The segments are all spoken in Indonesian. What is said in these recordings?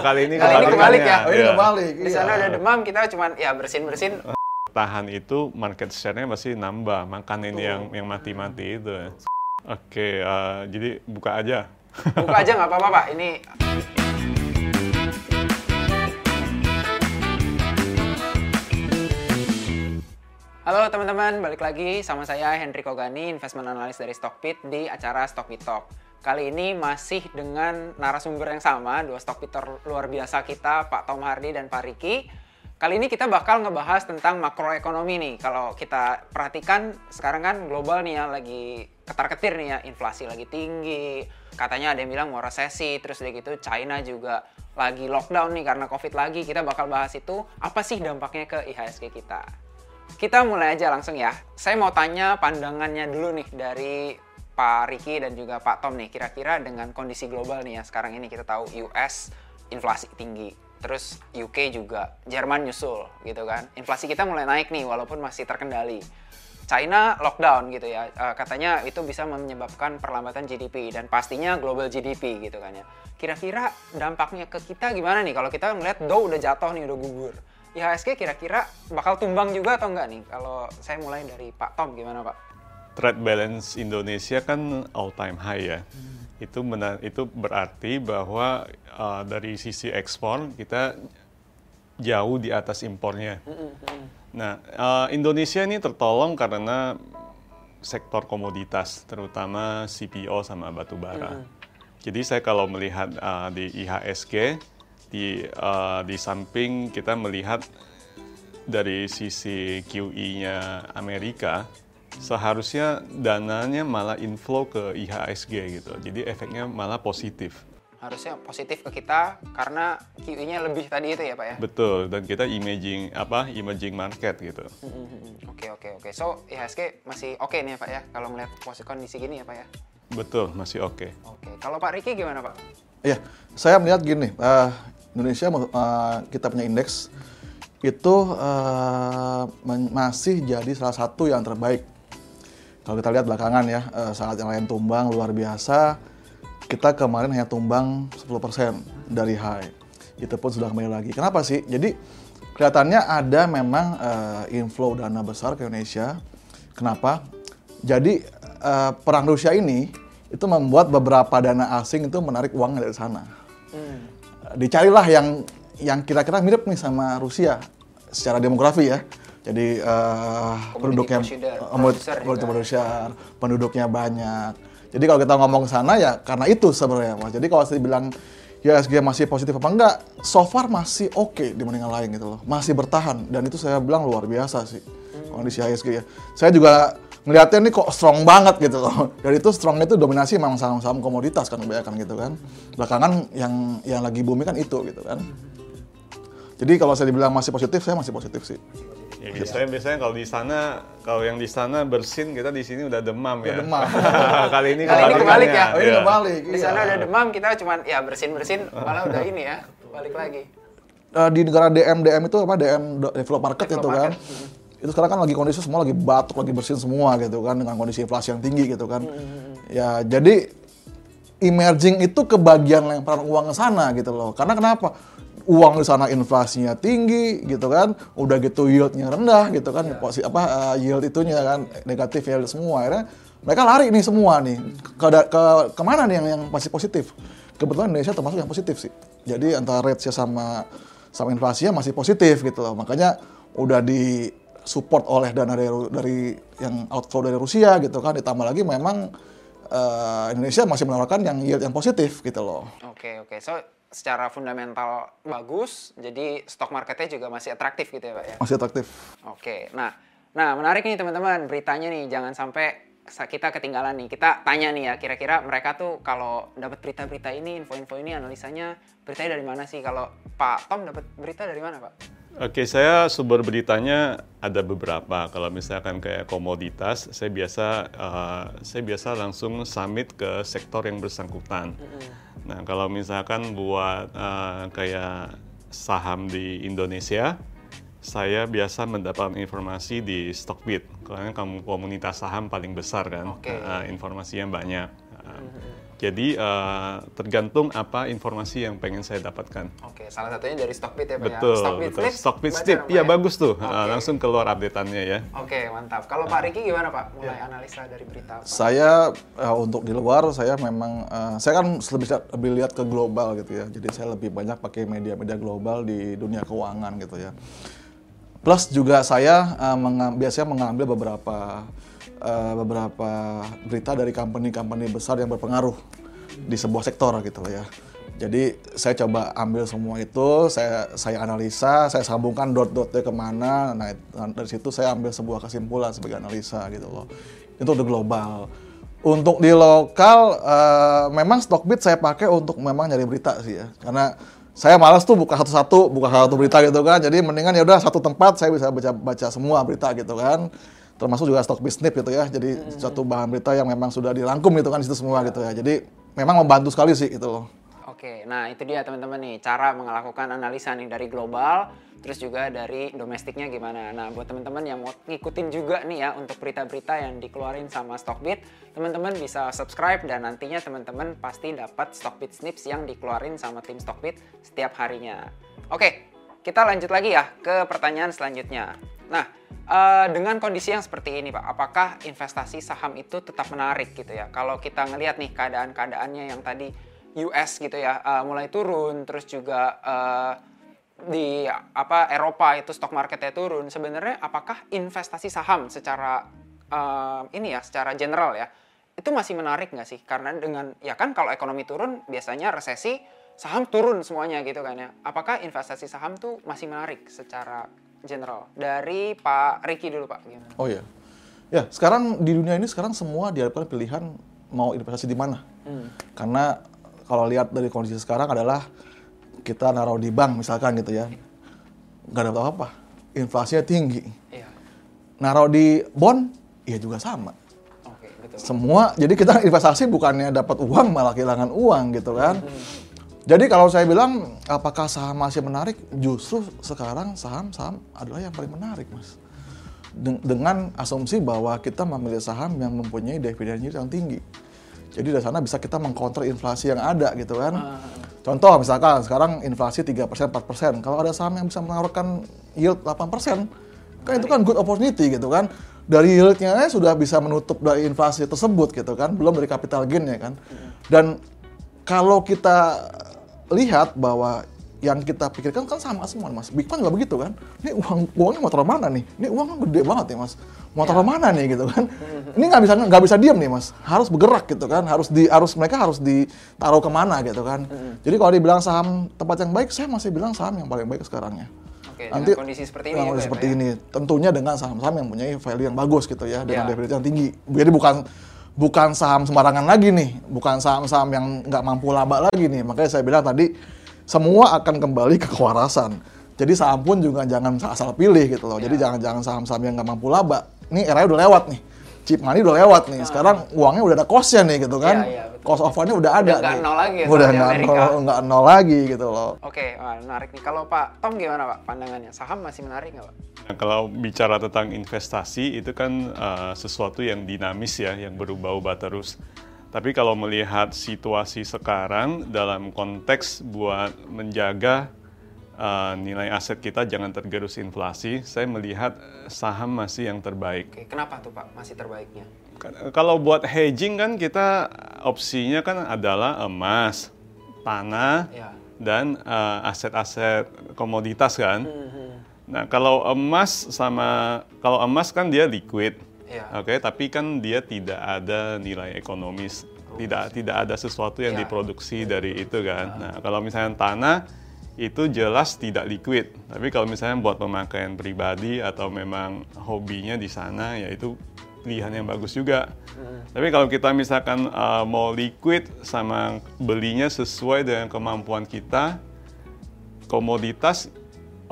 kali ini Kali ini kebalik ya. Oh, ini Iya. kebalik. Di sana iya. udah demam, kita cuman ya bersin-bersin. Tahan itu market share-nya masih nambah, makan ini yang yang mati-mati itu. Oke, eh, jadi buka aja. Buka aja nggak apa-apa, Pak. Ini Halo teman-teman, balik lagi sama saya Henry Kogani, investment analyst dari Stockpit di acara Stockpit Talk. Kali ini masih dengan narasumber yang sama, dua Stockpitter luar biasa kita, Pak Tom Hardy dan Pak Riki. Kali ini kita bakal ngebahas tentang makroekonomi nih. Kalau kita perhatikan sekarang kan global nih ya lagi ketar-ketir nih ya, inflasi lagi tinggi. Katanya ada yang bilang mau resesi, terus udah gitu China juga lagi lockdown nih karena Covid lagi. Kita bakal bahas itu apa sih dampaknya ke IHSG kita. Kita mulai aja langsung ya. Saya mau tanya pandangannya dulu nih dari Pak Riki dan juga Pak Tom nih. Kira-kira dengan kondisi global nih ya sekarang ini kita tahu US inflasi tinggi. Terus UK juga, Jerman nyusul gitu kan. Inflasi kita mulai naik nih walaupun masih terkendali. China lockdown gitu ya. Eh, katanya itu bisa menyebabkan perlambatan GDP dan pastinya global GDP gitu kan ya. Kira-kira dampaknya ke kita gimana nih kalau kita melihat Dow udah jatuh nih, udah gugur. IHSG kira-kira bakal tumbang juga atau enggak nih? Kalau saya mulai dari Pak Tom gimana Pak? Trade balance Indonesia kan all time high ya. Itu mena- itu berarti bahwa uh, dari sisi ekspor kita jauh di atas impornya. Nah, uh, Indonesia ini tertolong karena sektor komoditas, terutama CPO sama batu bara. Jadi saya kalau melihat uh, di IHSG, di uh, di samping kita melihat dari sisi QE-nya Amerika, seharusnya dananya malah inflow ke IHSG gitu. Jadi efeknya malah positif. Harusnya positif ke kita karena QE-nya lebih tadi itu ya Pak ya? Betul, dan kita emerging apa emerging market gitu. Hmm, Oke oke oke. So IHSG masih oke nih ya Pak ya? Kalau melihat posisi kondisi gini ya Pak ya? Betul, masih oke. Oke. Kalau Pak Riki gimana Pak? Iya, saya melihat gini, eh, Indonesia eh, kita punya indeks itu eh, men- masih jadi salah satu yang terbaik. Kalau kita lihat belakangan ya, eh, saat yang lain tumbang luar biasa, kita kemarin hanya tumbang 10% dari high. Itu pun sudah kembali lagi. Kenapa sih? Jadi kelihatannya ada memang eh, inflow dana besar ke Indonesia. Kenapa? Jadi eh, perang Rusia ini itu membuat beberapa dana asing itu menarik uangnya dari sana. Dicarilah yang yang kira-kira mirip nih sama Rusia secara demografi ya. Jadi eh, penduduknya producer, eh, juga. producer, penduduknya banyak. Jadi kalau kita ngomong ke sana ya karena itu sebenarnya Mas. Jadi kalau saya bilang IHSG masih positif apa enggak, so far masih oke dibanding yang lain gitu loh. Masih bertahan dan itu saya bilang luar biasa sih kondisi IHSG ya. Saya juga ngeliatnya nih kok strong banget gitu loh. Dan itu strongnya itu dominasi memang saham-saham komoditas kan kebanyakan gitu kan. Belakangan yang yang lagi booming kan itu gitu kan. Jadi kalau saya dibilang masih positif, saya masih positif sih. Ya, biasanya biasanya kalau di sana kalau yang di sana bersin kita di sini udah demam ya. demam. Kali ini Kali ini kebalik ya. kebalikannya, Oh, ini iya. kebalik. Di iya. sana udah demam, kita cuman ya bersin-bersin, malah udah ini ya, balik lagi. Eh, di negara DM DM itu apa DM develop market Develop itu kan market. itu sekarang kan lagi kondisi semua lagi batuk lagi bersin semua gitu kan dengan kondisi inflasi yang tinggi gitu kan ya jadi emerging itu kebagian lemparan uang ke sana gitu loh karena kenapa uang di sana inflasinya tinggi gitu kan. Udah gitu yieldnya rendah gitu kan. Posi apa eh, yield itunya kan negatif yield semua. Akhirnya mereka lari nih semua nih. Ke, ke ke mana nih yang yang masih positif? Kebetulan Indonesia termasuk yang positif sih. Jadi antara rate-nya sama sama inflasinya masih positif gitu loh. Makanya udah di support oleh dana dari, dari yang outflow dari Rusia gitu kan. Ditambah lagi memang eh, Indonesia masih menawarkan yang yield yang positif gitu loh. Oke oke, so secara fundamental bagus, jadi stock marketnya juga masih atraktif gitu ya Pak ya? Masih atraktif. Oke, nah, nah menarik nih teman-teman beritanya nih, jangan sampai sa- kita ketinggalan nih. Kita tanya nih ya, kira-kira mereka tuh kalau dapat berita-berita ini, info-info ini, analisanya beritanya dari mana sih? Kalau Pak Tom dapat berita dari mana Pak? Oke, saya sumber beritanya ada beberapa. Kalau misalkan kayak komoditas, saya biasa eh, saya biasa langsung summit ke sektor yang bersangkutan. Nah, kalau misalkan buat eh, kayak saham di Indonesia, saya biasa mendapat informasi di Stockbit. Karena kamu komunitas saham paling besar kan, Oke. Eh, informasinya banyak. Eh, Jadi uh, tergantung apa informasi yang pengen saya dapatkan. Oke, salah satunya dari Stockbit ya Pak betul, ya? Stockbit betul. Stockbit dong, iya Pak, bagus tuh. Oke. Uh, langsung keluar updateannya ya. Oke, mantap. Kalau Pak Riki gimana Pak? Mulai analisa dari berita apa? Saya uh, untuk di luar saya memang uh, saya kan lebih lebih lihat ke global gitu ya. Jadi saya lebih banyak pakai media-media global di dunia keuangan gitu ya. Plus juga saya uh, mengam- biasanya mengambil beberapa uh, beberapa berita dari company-company besar yang berpengaruh di sebuah sektor gitu ya. Jadi saya coba ambil semua itu, saya saya analisa, saya sambungkan dot-dotnya ke mana. Nah dari situ saya ambil sebuah kesimpulan sebagai analisa gitu loh. Itu udah global. Untuk di lokal, eh, memang Stockbit saya pakai untuk memang nyari berita sih ya, karena saya malas tuh buka satu-satu, buka satu berita gitu kan. Jadi mendingan ya udah satu tempat saya bisa baca baca semua berita gitu kan. Termasuk juga Stockbit Snip gitu ya. Jadi satu bahan berita yang memang sudah dirangkum gitu kan situ semua gitu ya. Jadi memang membantu sekali sih gitu loh. Oke, nah itu dia teman-teman nih cara melakukan analisa nih dari global, terus juga dari domestiknya gimana. Nah buat teman-teman yang mau ngikutin juga nih ya untuk berita-berita yang dikeluarin sama Stockbit, teman-teman bisa subscribe dan nantinya teman-teman pasti dapat Stockbit Snips yang dikeluarin sama tim Stockbit setiap harinya. Oke, kita lanjut lagi ya ke pertanyaan selanjutnya. Nah, eh, dengan kondisi yang seperti ini Pak, apakah investasi saham itu tetap menarik gitu ya? Kalau kita ngelihat nih keadaan-keadaannya yang tadi US gitu ya, eh, mulai turun, terus juga eh, di apa Eropa itu stock marketnya turun. Sebenarnya apakah investasi saham secara eh, ini ya, secara general ya, itu masih menarik nggak sih? Karena dengan ya kan kalau ekonomi turun biasanya resesi saham turun semuanya gitu kan ya. Apakah investasi saham tuh masih menarik secara general? Dari Pak Riki dulu Pak. Gimana? Oh iya. Ya, sekarang di dunia ini sekarang semua dihadapkan pilihan mau investasi di mana. Karena kalau lihat dari kondisi sekarang adalah kita naruh di bank misalkan gitu ya. nggak dapat apa-apa. Inflasinya tinggi. Iya. Naruh di bond, ya juga sama. Oke, betul. Semua, jadi kita investasi bukannya dapat uang malah kehilangan uang gitu kan. Jadi kalau saya bilang apakah saham masih menarik? Justru sekarang saham-saham adalah yang paling menarik, Mas. Den- dengan asumsi bahwa kita memilih saham yang mempunyai dividen yield yang tinggi. Jadi dari sana bisa kita mengcounter inflasi yang ada gitu kan. Contoh misalkan sekarang inflasi 3%, 4%. Kalau ada saham yang bisa menawarkan yield 8%, kan itu kan good opportunity gitu kan. Dari yieldnya sudah bisa menutup dari inflasi tersebut gitu kan. Belum dari capital gain ya kan. Dan kalau kita lihat bahwa yang kita pikirkan kan sama semua mas. Big Fund nggak begitu kan? Ini uang uangnya mau taruh mana nih? Ini uang gede banget ya mas. Mau taruh mana nih gitu kan? Ini nggak bisa nggak bisa diam nih mas. Harus bergerak gitu kan? Harus di harus mereka harus ditaruh ke mana gitu kan? Jadi kalau dibilang saham tempat yang baik, saya masih bilang saham yang paling baik sekarangnya. Oke, dengan kondisi seperti ini ya, kondisi Pak, seperti ya? ini, tentunya dengan saham-saham yang punya value yang bagus gitu ya, dengan Ya. dividen yang tinggi. Jadi bukan bukan saham sembarangan lagi nih, bukan saham-saham yang nggak mampu laba lagi nih. Makanya saya bilang tadi semua akan kembali ke kewarasan. Jadi saham pun juga jangan asal pilih gitu loh. Jadi Ya. jangan-jangan saham-saham yang nggak mampu laba. Ini eranya udah lewat nih. Cheap money udah lewat nih. Sekarang uangnya udah ada cost-nya nih gitu kan. Iya, iya. Cost of fund-nya udah ada Udah nol lagi ya, Udah nggak nol, nggak nol lagi gitu loh. Oke, wah, menarik nih. Kalau Pak Tom gimana Pak pandangannya? Saham masih menarik nggak Pak? Nah, kalau bicara tentang investasi itu kan uh, sesuatu yang dinamis ya, yang berubah-ubah terus. Tapi kalau melihat situasi sekarang dalam konteks buat menjaga uh, nilai aset kita jangan tergerus inflasi, saya melihat uh, saham masih yang terbaik. Oke, kenapa tuh Pak masih terbaiknya? Kan- Kalau buat hedging kan kita opsinya kan adalah emas, tanah, Ya. dan uh, aset-aset komoditas kan. Nah kalau emas sama kalau emas kan dia liquid, Iya. oke, tapi kan dia tidak ada nilai ekonomis, tidak tidak ada sesuatu yang Iya. diproduksi dari itu kan. Nah kalau misalnya tanah itu jelas tidak liquid, tapi kalau misalnya buat pemakaian pribadi atau memang hobinya di sana, ya itu pilihan yang bagus juga. Tapi kalau kita misalkan uh, mau liquid sama belinya sesuai dengan kemampuan kita, komoditas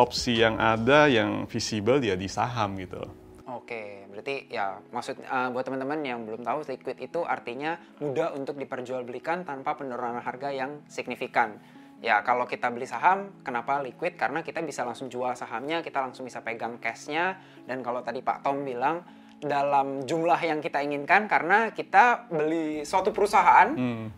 opsi yang ada yang visible ya di saham gitu. Oke, berarti ya maksud eh, buat teman-teman yang belum tahu liquid itu artinya mudah untuk diperjualbelikan tanpa penurunan harga yang signifikan. Ya kalau kita beli saham, kenapa liquid? Karena kita bisa langsung jual sahamnya, kita langsung bisa pegang cashnya. Dan kalau tadi Pak Tom bilang dalam jumlah yang kita inginkan karena kita beli suatu perusahaan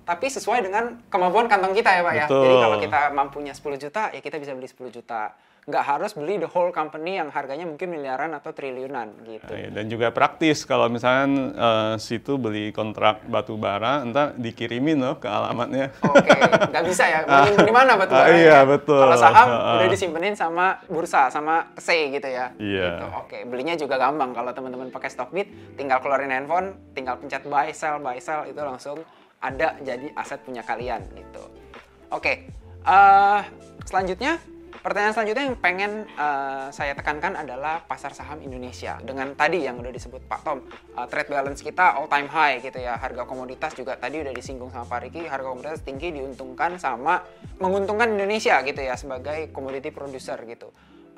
tapi sesuai dengan kemampuan kantong kita ya Pak ya. Betul. Jadi kalau kita mampunya 10 juta ya kita bisa beli 10 juta. Nggak harus beli the whole company yang harganya mungkin miliaran atau triliunan gitu. Iya, Dan juga praktis kalau misalkan eh, situ beli kontrak batu bara, entar dikirimin loh ke alamatnya. Oke, nggak bisa ya. Mending di mana batu Ah, baranya? iya, betul. Kalau saham Ah. udah disimpenin sama bursa, sama kese gitu ya. Iya. Gitu. Oke, belinya juga gampang. Kalau teman-teman pakai Stockbit, tinggal keluarin handphone, tinggal pencet buy, sell, buy, sell, itu langsung ada jadi aset punya kalian gitu. Oke, eh, selanjutnya pertanyaan selanjutnya yang pengen eh, saya tekankan adalah pasar saham Indonesia. Dengan tadi yang udah disebut Pak Tom, eh, trade balance kita all time high gitu ya. Harga komoditas juga tadi udah disinggung sama Pak Riki, harga komoditas tinggi diuntungkan sama menguntungkan Indonesia gitu ya sebagai commodity producer gitu.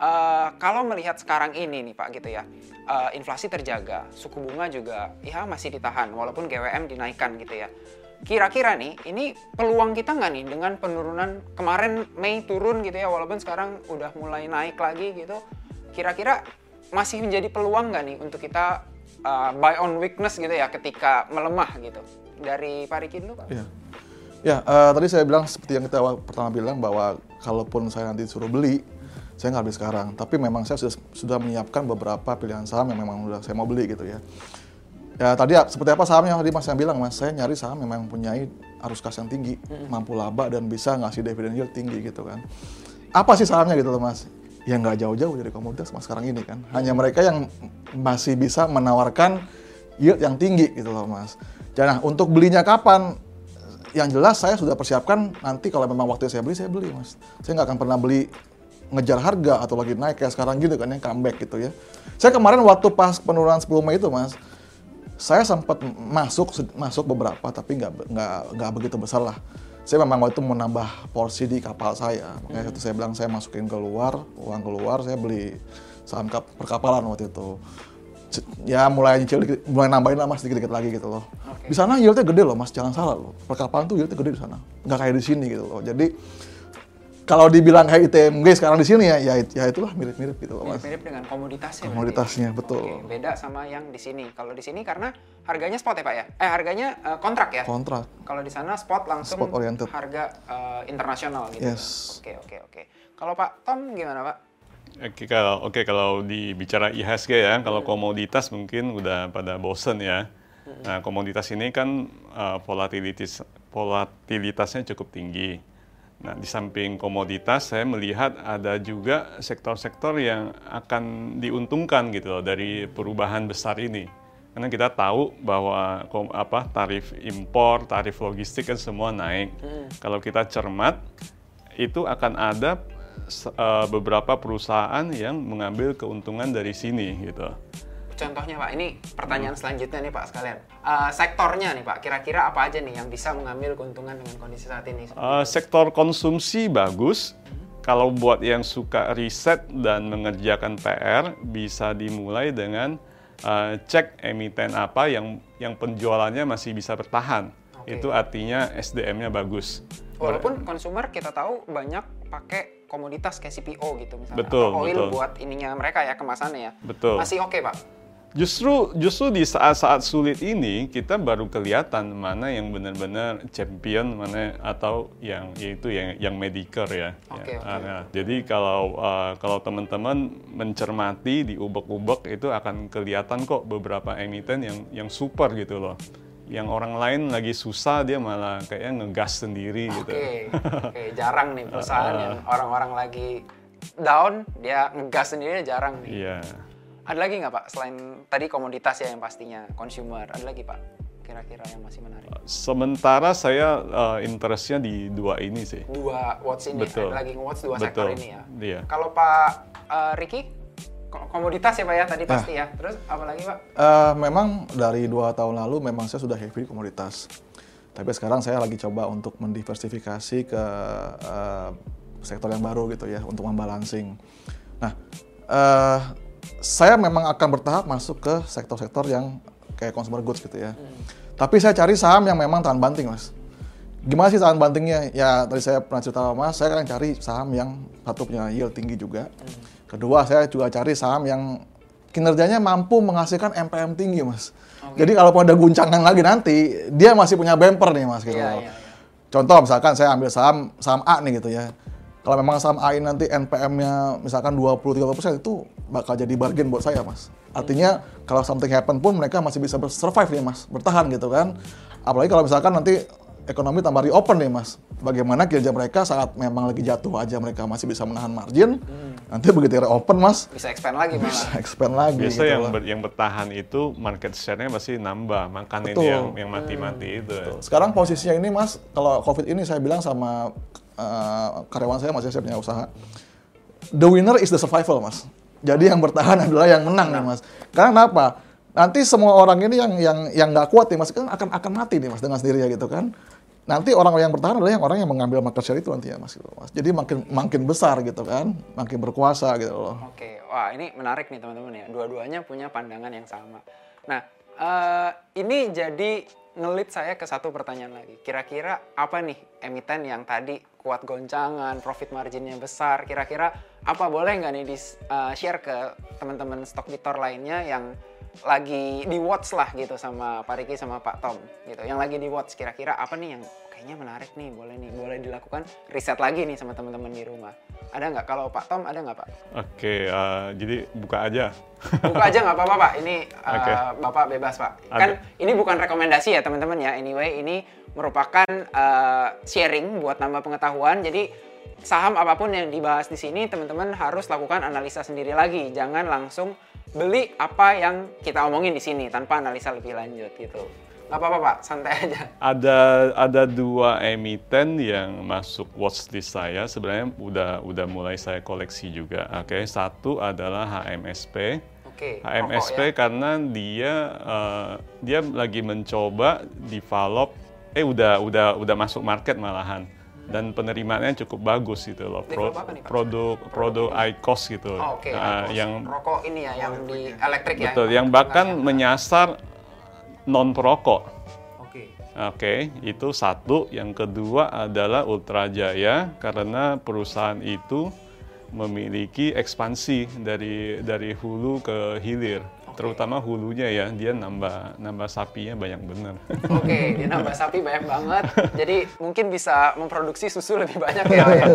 Eh, kalau melihat sekarang ini nih Pak gitu ya, eh, inflasi terjaga, suku bunga juga ya masih ditahan walaupun GWM dinaikkan gitu ya. Kira-kira nih, ini peluang kita nggak nih dengan penurunan kemarin Mei turun gitu ya, walaupun sekarang udah mulai naik lagi gitu. Kira-kira masih menjadi peluang nggak nih untuk kita uh, buy on weakness gitu ya ketika melemah gitu? Dari Pak Riki dulu Pak. Iya. Ya, eh, tadi saya bilang seperti yang kita awal pertama bilang bahwa kalaupun saya nanti suruh beli, saya nggak beli sekarang. Tapi memang saya sudah, sudah menyiapkan beberapa pilihan saham yang memang udah saya mau beli gitu ya. Ya tadi ya, seperti apa sahamnya tadi Mas yang bilang Mas, saya nyari saham yang memang mempunyai arus kas yang tinggi, mampu laba dan bisa ngasih dividen yield tinggi gitu kan. Apa sih sahamnya gitu loh Mas? Ya nggak jauh-jauh dari komoditas Mas sekarang ini kan. Hanya mereka yang masih bisa menawarkan yield yang tinggi gitu loh Mas. Nah, untuk belinya kapan? Yang jelas saya sudah persiapkan nanti kalau memang waktu saya beli, saya beli Mas. Saya nggak akan pernah beli ngejar harga atau lagi naik kayak sekarang gitu kan yang comeback gitu ya. Saya kemarin waktu pas penurunan 10 Mei itu Mas, saya sempat masuk masuk beberapa tapi nggak nggak nggak begitu besar lah. Saya memang waktu itu mau nambah porsi di kapal saya, makanya itu saya bilang saya masukin keluar uang keluar, saya beli saham kap, perkapalan waktu itu. Ya mulai nyicil dikit, mulai nambahin lah mas dikit-dikit lagi gitu loh. Oke. Di sana yieldnya gede loh mas, jangan salah loh. Perkapalan tuh yieldnya gede di sana, nggak kayak di sini gitu loh. Jadi kalau dibilang kayak ITMG sekarang di sini ya, ya, ya itulah mirip-mirip gitu loh mas. Mirip-mirip dengan komoditasnya. berarti. Komoditasnya betul. Oke, beda sama yang di sini. Kalau di sini karena harganya spot ya Pak ya? Eh harganya eh, kontrak ya? Kontrak. Kalau di sana spot langsung Spot oriented. harga eh, internasional gitu. Yes. Oke oke oke. Kalau Pak Tom gimana Pak? Oke kalau oke kalau dibicara IHSG ya, kalau komoditas mungkin udah pada bosen ya. Nah komoditas ini kan uh, volatilitas volatilitasnya cukup tinggi. Nah di samping komoditas saya melihat ada juga sektor-sektor yang akan diuntungkan gitu loh dari perubahan besar ini. Karena kita tahu bahwa apa tarif impor, tarif logistik kan semua naik. Kalau kita cermat itu akan ada eh, beberapa perusahaan yang mengambil keuntungan dari sini gitu. Contohnya Pak, ini pertanyaan selanjutnya nih Pak sekalian. Eh, sektornya nih Pak, kira-kira apa aja nih yang bisa mengambil keuntungan dengan kondisi saat ini? Eh, sektor konsumsi bagus. Kalau buat yang suka riset dan mengerjakan PR, bisa dimulai dengan eh, cek emiten apa yang yang penjualannya masih bisa bertahan. Oke. Itu artinya SDM-nya bagus. Walaupun konsumer kita tahu banyak pakai komoditas kayak CPO gitu misalnya. Betul, Atau oil betul. buat ininya mereka ya kemasannya ya. Betul. Masih oke Pak. Justru justru di saat-saat sulit ini kita baru kelihatan mana yang benar-benar champion mana atau yang yaitu yang yang mediocre ya. Oke, Ya, oke. ah, nah, jadi kalau uh, kalau teman-teman mencermati di ubek-ubek itu akan kelihatan kok beberapa emiten yang yang super gitu loh. Yang orang lain lagi susah dia malah kayaknya ngegas sendiri gitu. Oke, oke, jarang nih perusahaan yang orang-orang lagi down, dia ngegas sendiri jarang nih. Iya. Ada lagi nggak Pak, selain tadi komoditas ya yang pastinya, consumer, ada lagi Pak kira-kira yang masih menarik? Sementara saya uh, interestnya di dua ini sih. Dua watch ini, Betul. ada lagi watch dua sektor Betul. ini ya. Iya. Kalau Pak eh, Ricky, ko- komoditas ya Pak ya tadi pasti ya. Terus apa lagi Pak? Eh, memang dari dua tahun lalu memang saya sudah heavy di komoditas. Tapi sekarang saya lagi coba untuk mendiversifikasi ke eh, sektor yang baru gitu ya untuk membalancing. Nah, eh, saya memang akan bertahap masuk ke sektor-sektor yang kayak consumer goods gitu ya. Tapi saya cari saham yang memang tahan banting, Mas. Gimana sih tahan bantingnya? Ya tadi saya pernah cerita sama Mas, saya akan cari saham yang satu punya yield tinggi juga. Kedua, saya juga cari saham yang kinerjanya mampu menghasilkan MPM tinggi, Mas. Jadi kalau ada guncangan lagi nanti, dia masih punya bumper nih, Mas gitu. Loh. iya, iya. Contoh misalkan saya ambil saham saham A nih gitu ya. Kalau memang saham A ini nanti NPM-nya misalkan 20-30% itu bakal jadi bargain buat saya, Mas. Artinya kalau something happen pun mereka masih bisa survive nih, Mas. Bertahan gitu kan. Apalagi kalau misalkan nanti ekonomi tambah reopen nih, Mas. Bagaimana kinerja mereka saat memang lagi jatuh aja mereka masih bisa menahan margin. Nanti begitu reopen, Mas, Bisa expand lagi malah. bisa expand lagi Biasa gitu yang ber- yang bertahan itu market share-nya pasti nambah, makanya Betul. ini yang yang mati-mati itu. ya. Sekarang posisinya ini mas, kalau COVID ini saya bilang sama eh, karyawan saya, masih saya punya usaha, the winner is the survival mas. Jadi yang bertahan adalah yang menang nih mas. Karena apa? Nanti semua orang ini yang yang yang nggak kuat nih mas, kan akan akan mati nih mas dengan sendirinya gitu kan. Nanti orang yang bertahan adalah yang orang yang mengambil market share itu nanti ya mas. gitu, mas. Jadi makin makin besar gitu kan, makin berkuasa gitu loh. Oke, wah ini menarik nih teman-teman ya. Dua-duanya punya pandangan yang sama. Nah, eh, ini jadi ngelit saya ke satu pertanyaan lagi. Kira-kira apa nih emiten yang tadi kuat goncangan, profit marginnya besar. Kira-kira apa boleh nggak nih di share ke teman-teman stock lainnya yang lagi di watch lah gitu sama Pak Riki sama Pak Tom gitu. Yang lagi di watch kira-kira apa nih yang kayaknya menarik nih, boleh nih, boleh dilakukan riset lagi nih sama teman-teman di rumah. Ada nggak? Kalau Pak Tom ada nggak Pak? Oke, eh, jadi buka aja. Buka aja nggak apa-apa Pak. Ini uh, Oke. Bapak bebas Pak. Kan ini bukan rekomendasi ya teman-teman ya. Anyway ini merupakan uh, sharing buat nambah pengetahuan. Jadi saham apa pun yang dibahas di sini teman-teman harus lakukan analisa sendiri lagi. Jangan langsung beli apa yang kita omongin di sini tanpa analisa lebih lanjut gitu. Nggak apa-apa Pak, santai aja. Ada ada dua emiten yang masuk watchlist saya sebenarnya udah udah mulai saya koleksi juga. Oke, satu adalah HMSP. Oke. HMSP rokok ya. karena dia eh, dia lagi mencoba develop eh udah udah udah masuk market malahan dan penerimaannya cukup bagus gitu loh. Apa nih, Pak? produk produk IQOS gitu. Oh, Oke, Nah, rokok- yang rokok ini ya yang di elektrik ya. betul yang bahkan menyasar non perokok. Oke. Oke, itu satu. Yang kedua adalah Ultra Jaya karena perusahaan itu memiliki ekspansi dari dari hulu ke hilir. Terutama hulunya ya, dia nambah nambah sapinya banyak bener. Oke, dia nambah sapi banyak banget. Jadi mungkin bisa memproduksi susu lebih banyak ya. Pak, ya?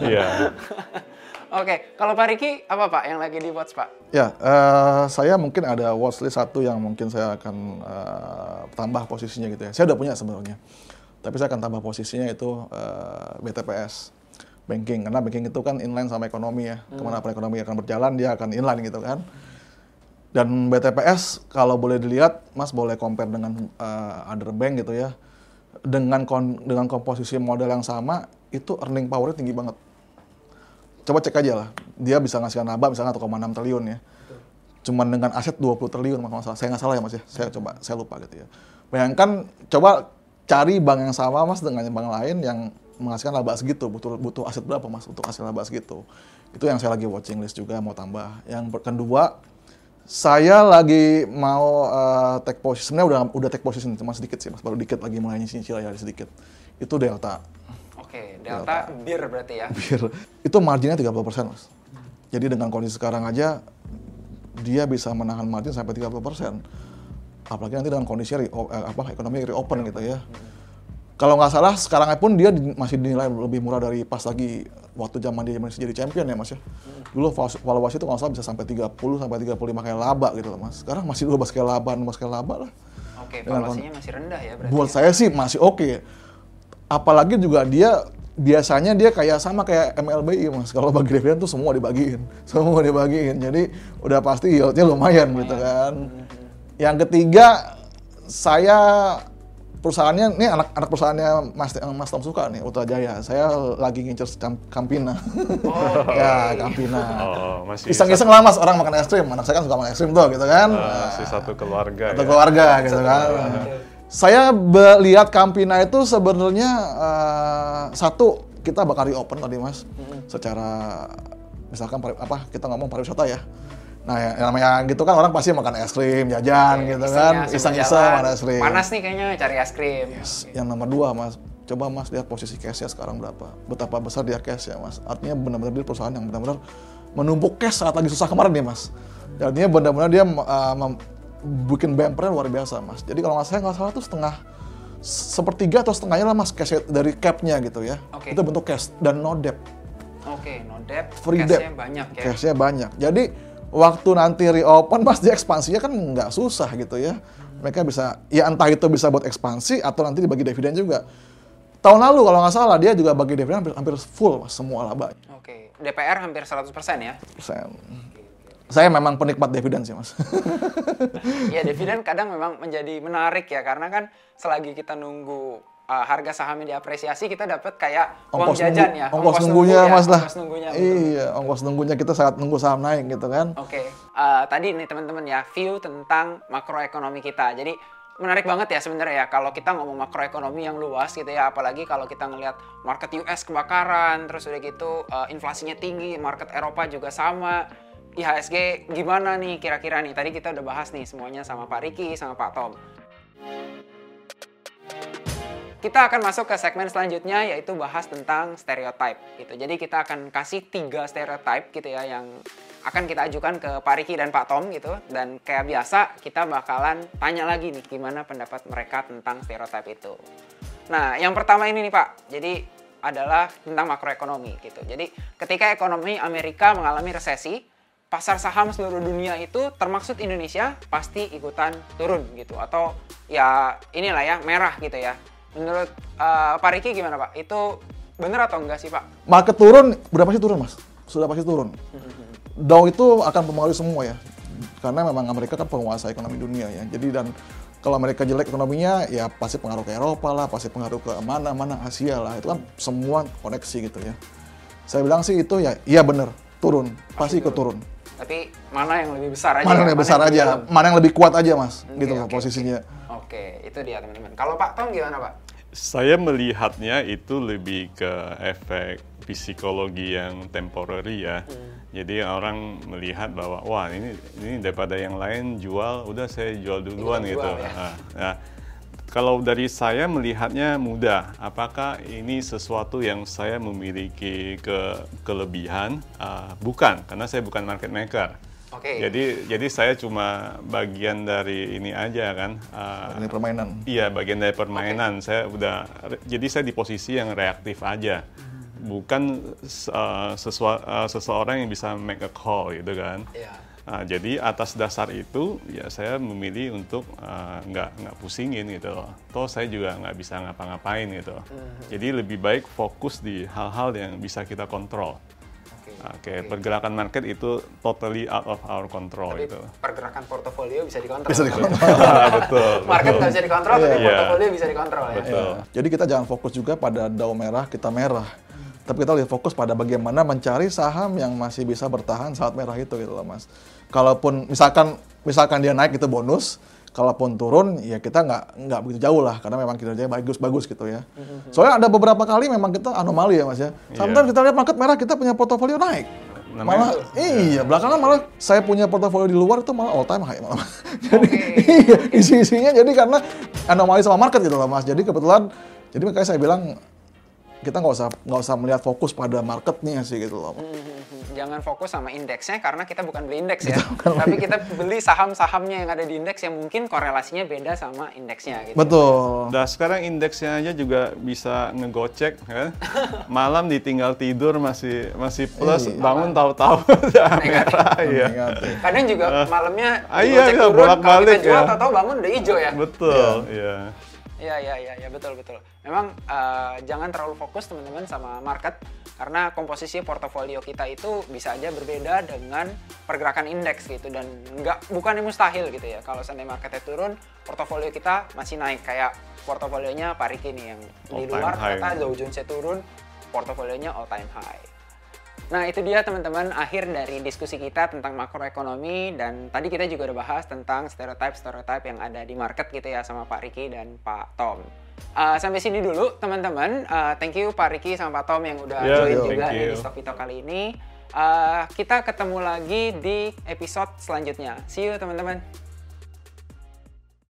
Iya. Oke, kalau Pak Riki apa Pak yang lagi di watch Pak? Ya, eh, saya mungkin ada watchlist satu yang mungkin saya akan eh, tambah posisinya gitu ya. Saya udah punya sebenarnya, tapi saya akan tambah posisinya itu eh, BTPS, banking. Karena banking itu kan inline sama ekonomi ya. Ke mana ekonomi akan berjalan, dia akan inline gitu kan. Dan BTPS kalau boleh dilihat, Mas boleh compare dengan eh, other bank gitu ya. Dengan kon- dengan komposisi modal yang sama, itu earning power-nya tinggi banget coba cek aja lah. Dia bisa ngasih naba misalnya 1,6 triliun ya. Cuman dengan aset 20 triliun mas masalah. Saya nggak salah ya mas ya. Saya coba, saya lupa gitu ya. Bayangkan coba cari bank yang sama mas dengan bank lain yang menghasilkan laba segitu. Butuh butuh aset berapa mas untuk hasil laba segitu. Itu yang saya lagi watching list juga mau tambah. Yang kedua, saya lagi mau eh, take position. Sebenarnya udah udah take position cuma sedikit sih mas. Baru dikit lagi mulai nyicil ya sedikit. Itu Delta. Oke, Delta bir berarti ya. Bir. Itu marginnya 30% mas. Jadi dengan kondisi sekarang aja, dia bisa menahan margin sampai 30%. Apalagi nanti dengan kondisi re- eh, apa, ekonomi reopen gitu ya. Kalau nggak salah sekarang pun dia di- masih dinilai lebih murah dari pas lagi waktu zaman dia masih jadi champion ya mas ya. Dulu valuasi- itu kalau nggak salah bisa sampai 30 sampai 35 kali laba gitu loh mas. Sekarang masih 12 kali laba, 16 kali laba lah. Oke, valuasinya masih rendah ya berarti. Buat ya? saya sih masih oke. Apalagi juga dia biasanya dia kayak sama kayak MLBI mas. Kalau bagi dividen tuh semua dibagiin, semua dibagiin. Jadi udah pasti yieldnya lumayan, gitu kan. Yang ketiga saya perusahaannya ini anak anak perusahaannya Mas Mas Tom suka nih Ultra Jaya. Saya lagi ngincer Cam- Campina. ya Campina. Oh, masih Iseng-iseng lah mas orang makan es krim. Anak saya kan suka makan es krim tuh gitu kan. satu, masih satu keluarga. atau ya. keluarga gitu kan. Saya be- lihat Campina itu sebenarnya eh, satu kita bakal reopen tadi mas, secara misalkan apa kita ngomong pariwisata ya. Nah ya, yang namanya gitu kan orang pasti makan es krim, jajan gitu kan, sambil iseng-iseng makan es krim. Panas nih kayaknya cari es krim. Yang nomor dua mas, coba mas lihat posisi cash-nya sekarang berapa, betapa besar dia cash ya mas. Artinya benar-benar dia perusahaan yang benar-benar menumpuk cash saat lagi susah kemarin ya mas. Artinya benar-benar dia uh, bikin bumpernya luar biasa mas. Jadi kalau nggak salah nggak salah tuh setengah sepertiga atau setengahnya lah mas cash dari capnya gitu ya. Oke. Itu bentuk cash dan no debt. Oke, no debt, Free cash-nya debt. banyak ya. Cashnya banyak. Jadi waktu nanti reopen pasti ekspansinya kan nggak susah gitu ya. Mereka bisa ya entah itu bisa buat ekspansi atau nanti dibagi dividen juga. Tahun lalu kalau nggak salah dia juga bagi dividen hampir, hampir full semua laba Oke, DPR hampir 100% ya. persen. Saya memang penikmat dividen sih mas. Ya dividen kadang memang menjadi menarik ya karena kan selagi kita nunggu uh, harga sahamnya diapresiasi kita dapat kayak uang jajan nunggu- ya. ongkos, nunggunya nunggu ya, mas lah. Ongkos nunggunya. betul. Iya, ongkos nunggunya kita saat nunggu saham naik gitu kan. Oke, eh, tadi nih teman-teman ya view tentang makroekonomi kita. Jadi menarik banget ya sebenarnya ya kalau kita ngomong makroekonomi yang luas gitu ya, apalagi kalau kita ngelihat market US kebakaran, terus udah gitu eh, inflasinya tinggi, market Eropa juga sama. IHSG gimana nih kira-kira nih? Tadi kita udah bahas nih semuanya sama Pak Riki, sama Pak Tom. Kita akan masuk ke segmen selanjutnya yaitu bahas tentang stereotype gitu. Jadi kita akan kasih tiga stereotype gitu ya yang akan kita ajukan ke Pak Riki dan Pak Tom gitu. Dan kayak biasa kita bakalan tanya lagi nih gimana pendapat mereka tentang stereotype itu. Nah yang pertama ini nih Pak, jadi adalah tentang makroekonomi gitu. Jadi ketika ekonomi Amerika mengalami resesi, pasar saham seluruh dunia itu termaksud Indonesia pasti ikutan turun gitu atau ya inilah ya merah gitu ya. Menurut eh, Pak Riki gimana Pak? Itu bener atau enggak sih Pak? Market turun, berapa sih turun mas? Sudah pasti turun. Dow itu akan mempengaruhi semua ya. Karena memang Amerika kan penguasa ekonomi dunia ya. Jadi dan kalau Amerika jelek ekonominya, ya pasti pengaruh ke Eropa lah, pasti pengaruh ke mana-mana Asia lah. Itu kan semua koneksi gitu ya. Saya bilang sih itu ya, iya bener, turun. Pasti ikut turun. Tapi mana yang lebih besar aja? Mana yang lebih besar aja, mana yang lebih kuat aja mas, Oke, gitu oke, posisinya. Oke, itu dia teman-teman. Kalau Pak Tom gimana Pak? Saya melihatnya itu lebih ke efek psikologi yang temporary ya. Jadi orang melihat bahwa wah ini ini daripada yang lain jual, udah saya jual duluan gitu. jual, ya. Nah, nah, kalau dari saya melihatnya mudah. Apakah ini sesuatu yang saya memiliki ke kelebihan? Ah, bukan, karena saya bukan market maker. Oke. Jadi jadi saya cuma bagian dari ini aja kan. Ini permainan. Iya, bagian dari permainan. Saya udah jadi saya di posisi yang reaktif aja. Bukan uh, sesua- uh, seseorang yang bisa make a call gitu kan. Iya. Nah, jadi atas dasar itu ya saya memilih untuk uh, nggak nggak pusingin gitu loh. Toh saya juga nggak bisa ngapa-ngapain gitu. Jadi lebih baik fokus di hal-hal yang bisa kita kontrol. Oke. Oke, pergerakan market itu totally out of our control Tapi gitu. pergerakan portofolio bisa dikontrol. Bisa dikontrol. betul. Market nggak bisa dikontrol, tapi Iya. portofolio bisa dikontrol ya. Betul. Ya. Jadi kita jangan fokus juga pada Dow merah, kita merah. Tapi kita lebih fokus pada bagaimana mencari saham yang masih bisa bertahan saat merah itu gitu loh mas. Kalaupun misalkan misalkan dia naik itu bonus, kalaupun turun ya kita nggak nggak begitu jauh lah karena memang kinerjanya bagus-bagus gitu ya. Soalnya ada beberapa kali memang kita anomali ya mas ya. Sometimes kita lihat market merah kita punya portofolio naik. Namanya- Malah iya belakangan malah saya punya portofolio di luar itu malah all time high malah. jadi iya isi-isinya jadi karena anomali sama market gitu loh mas. Jadi kebetulan jadi makanya saya bilang kita nggak usah nggak usah melihat fokus pada marketnya sih gitu loh. Mhm. Jangan fokus sama indeksnya karena kita bukan beli indeks ya. Tapi kita beli saham-sahamnya yang ada di indeks yang mungkin korelasinya beda sama indeksnya gitu. Betul. Nah sekarang indeksnya aja juga bisa ngegocek kan. Malam ditinggal tidur masih masih plus, Iya. bangun tahu-tahu udah merah ya. Kadang juga malamnya Ah, di iya, iya, turun, kalau bolak-balik kita jual ya. tahu bangun udah hijau ya. Betul, iya. Iya iya iya ya, betul betul. Memang eh, jangan terlalu fokus teman-teman sama market karena komposisi portofolio kita itu bisa aja berbeda dengan pergerakan indeks gitu dan nggak bukan yang mustahil gitu ya. Kalau seandainya marketnya turun, portofolio kita masih naik kayak portofolionya Pak Riki nih yang di All time luar ternyata Dow Jones turun, portofolionya all time high. Nah itu dia teman-teman akhir dari diskusi kita tentang makroekonomi dan tadi kita juga udah bahas tentang stereotype-stereotype yang ada di market gitu ya sama Pak Riki dan Pak Tom. Uh, sampai sini dulu teman-teman. Uh, thank you Pak Riki sama Pak Tom yang udah Yeah, join yo, juga di Stock Talk kali ini. Uh, kita ketemu lagi di episode selanjutnya. See you teman-teman.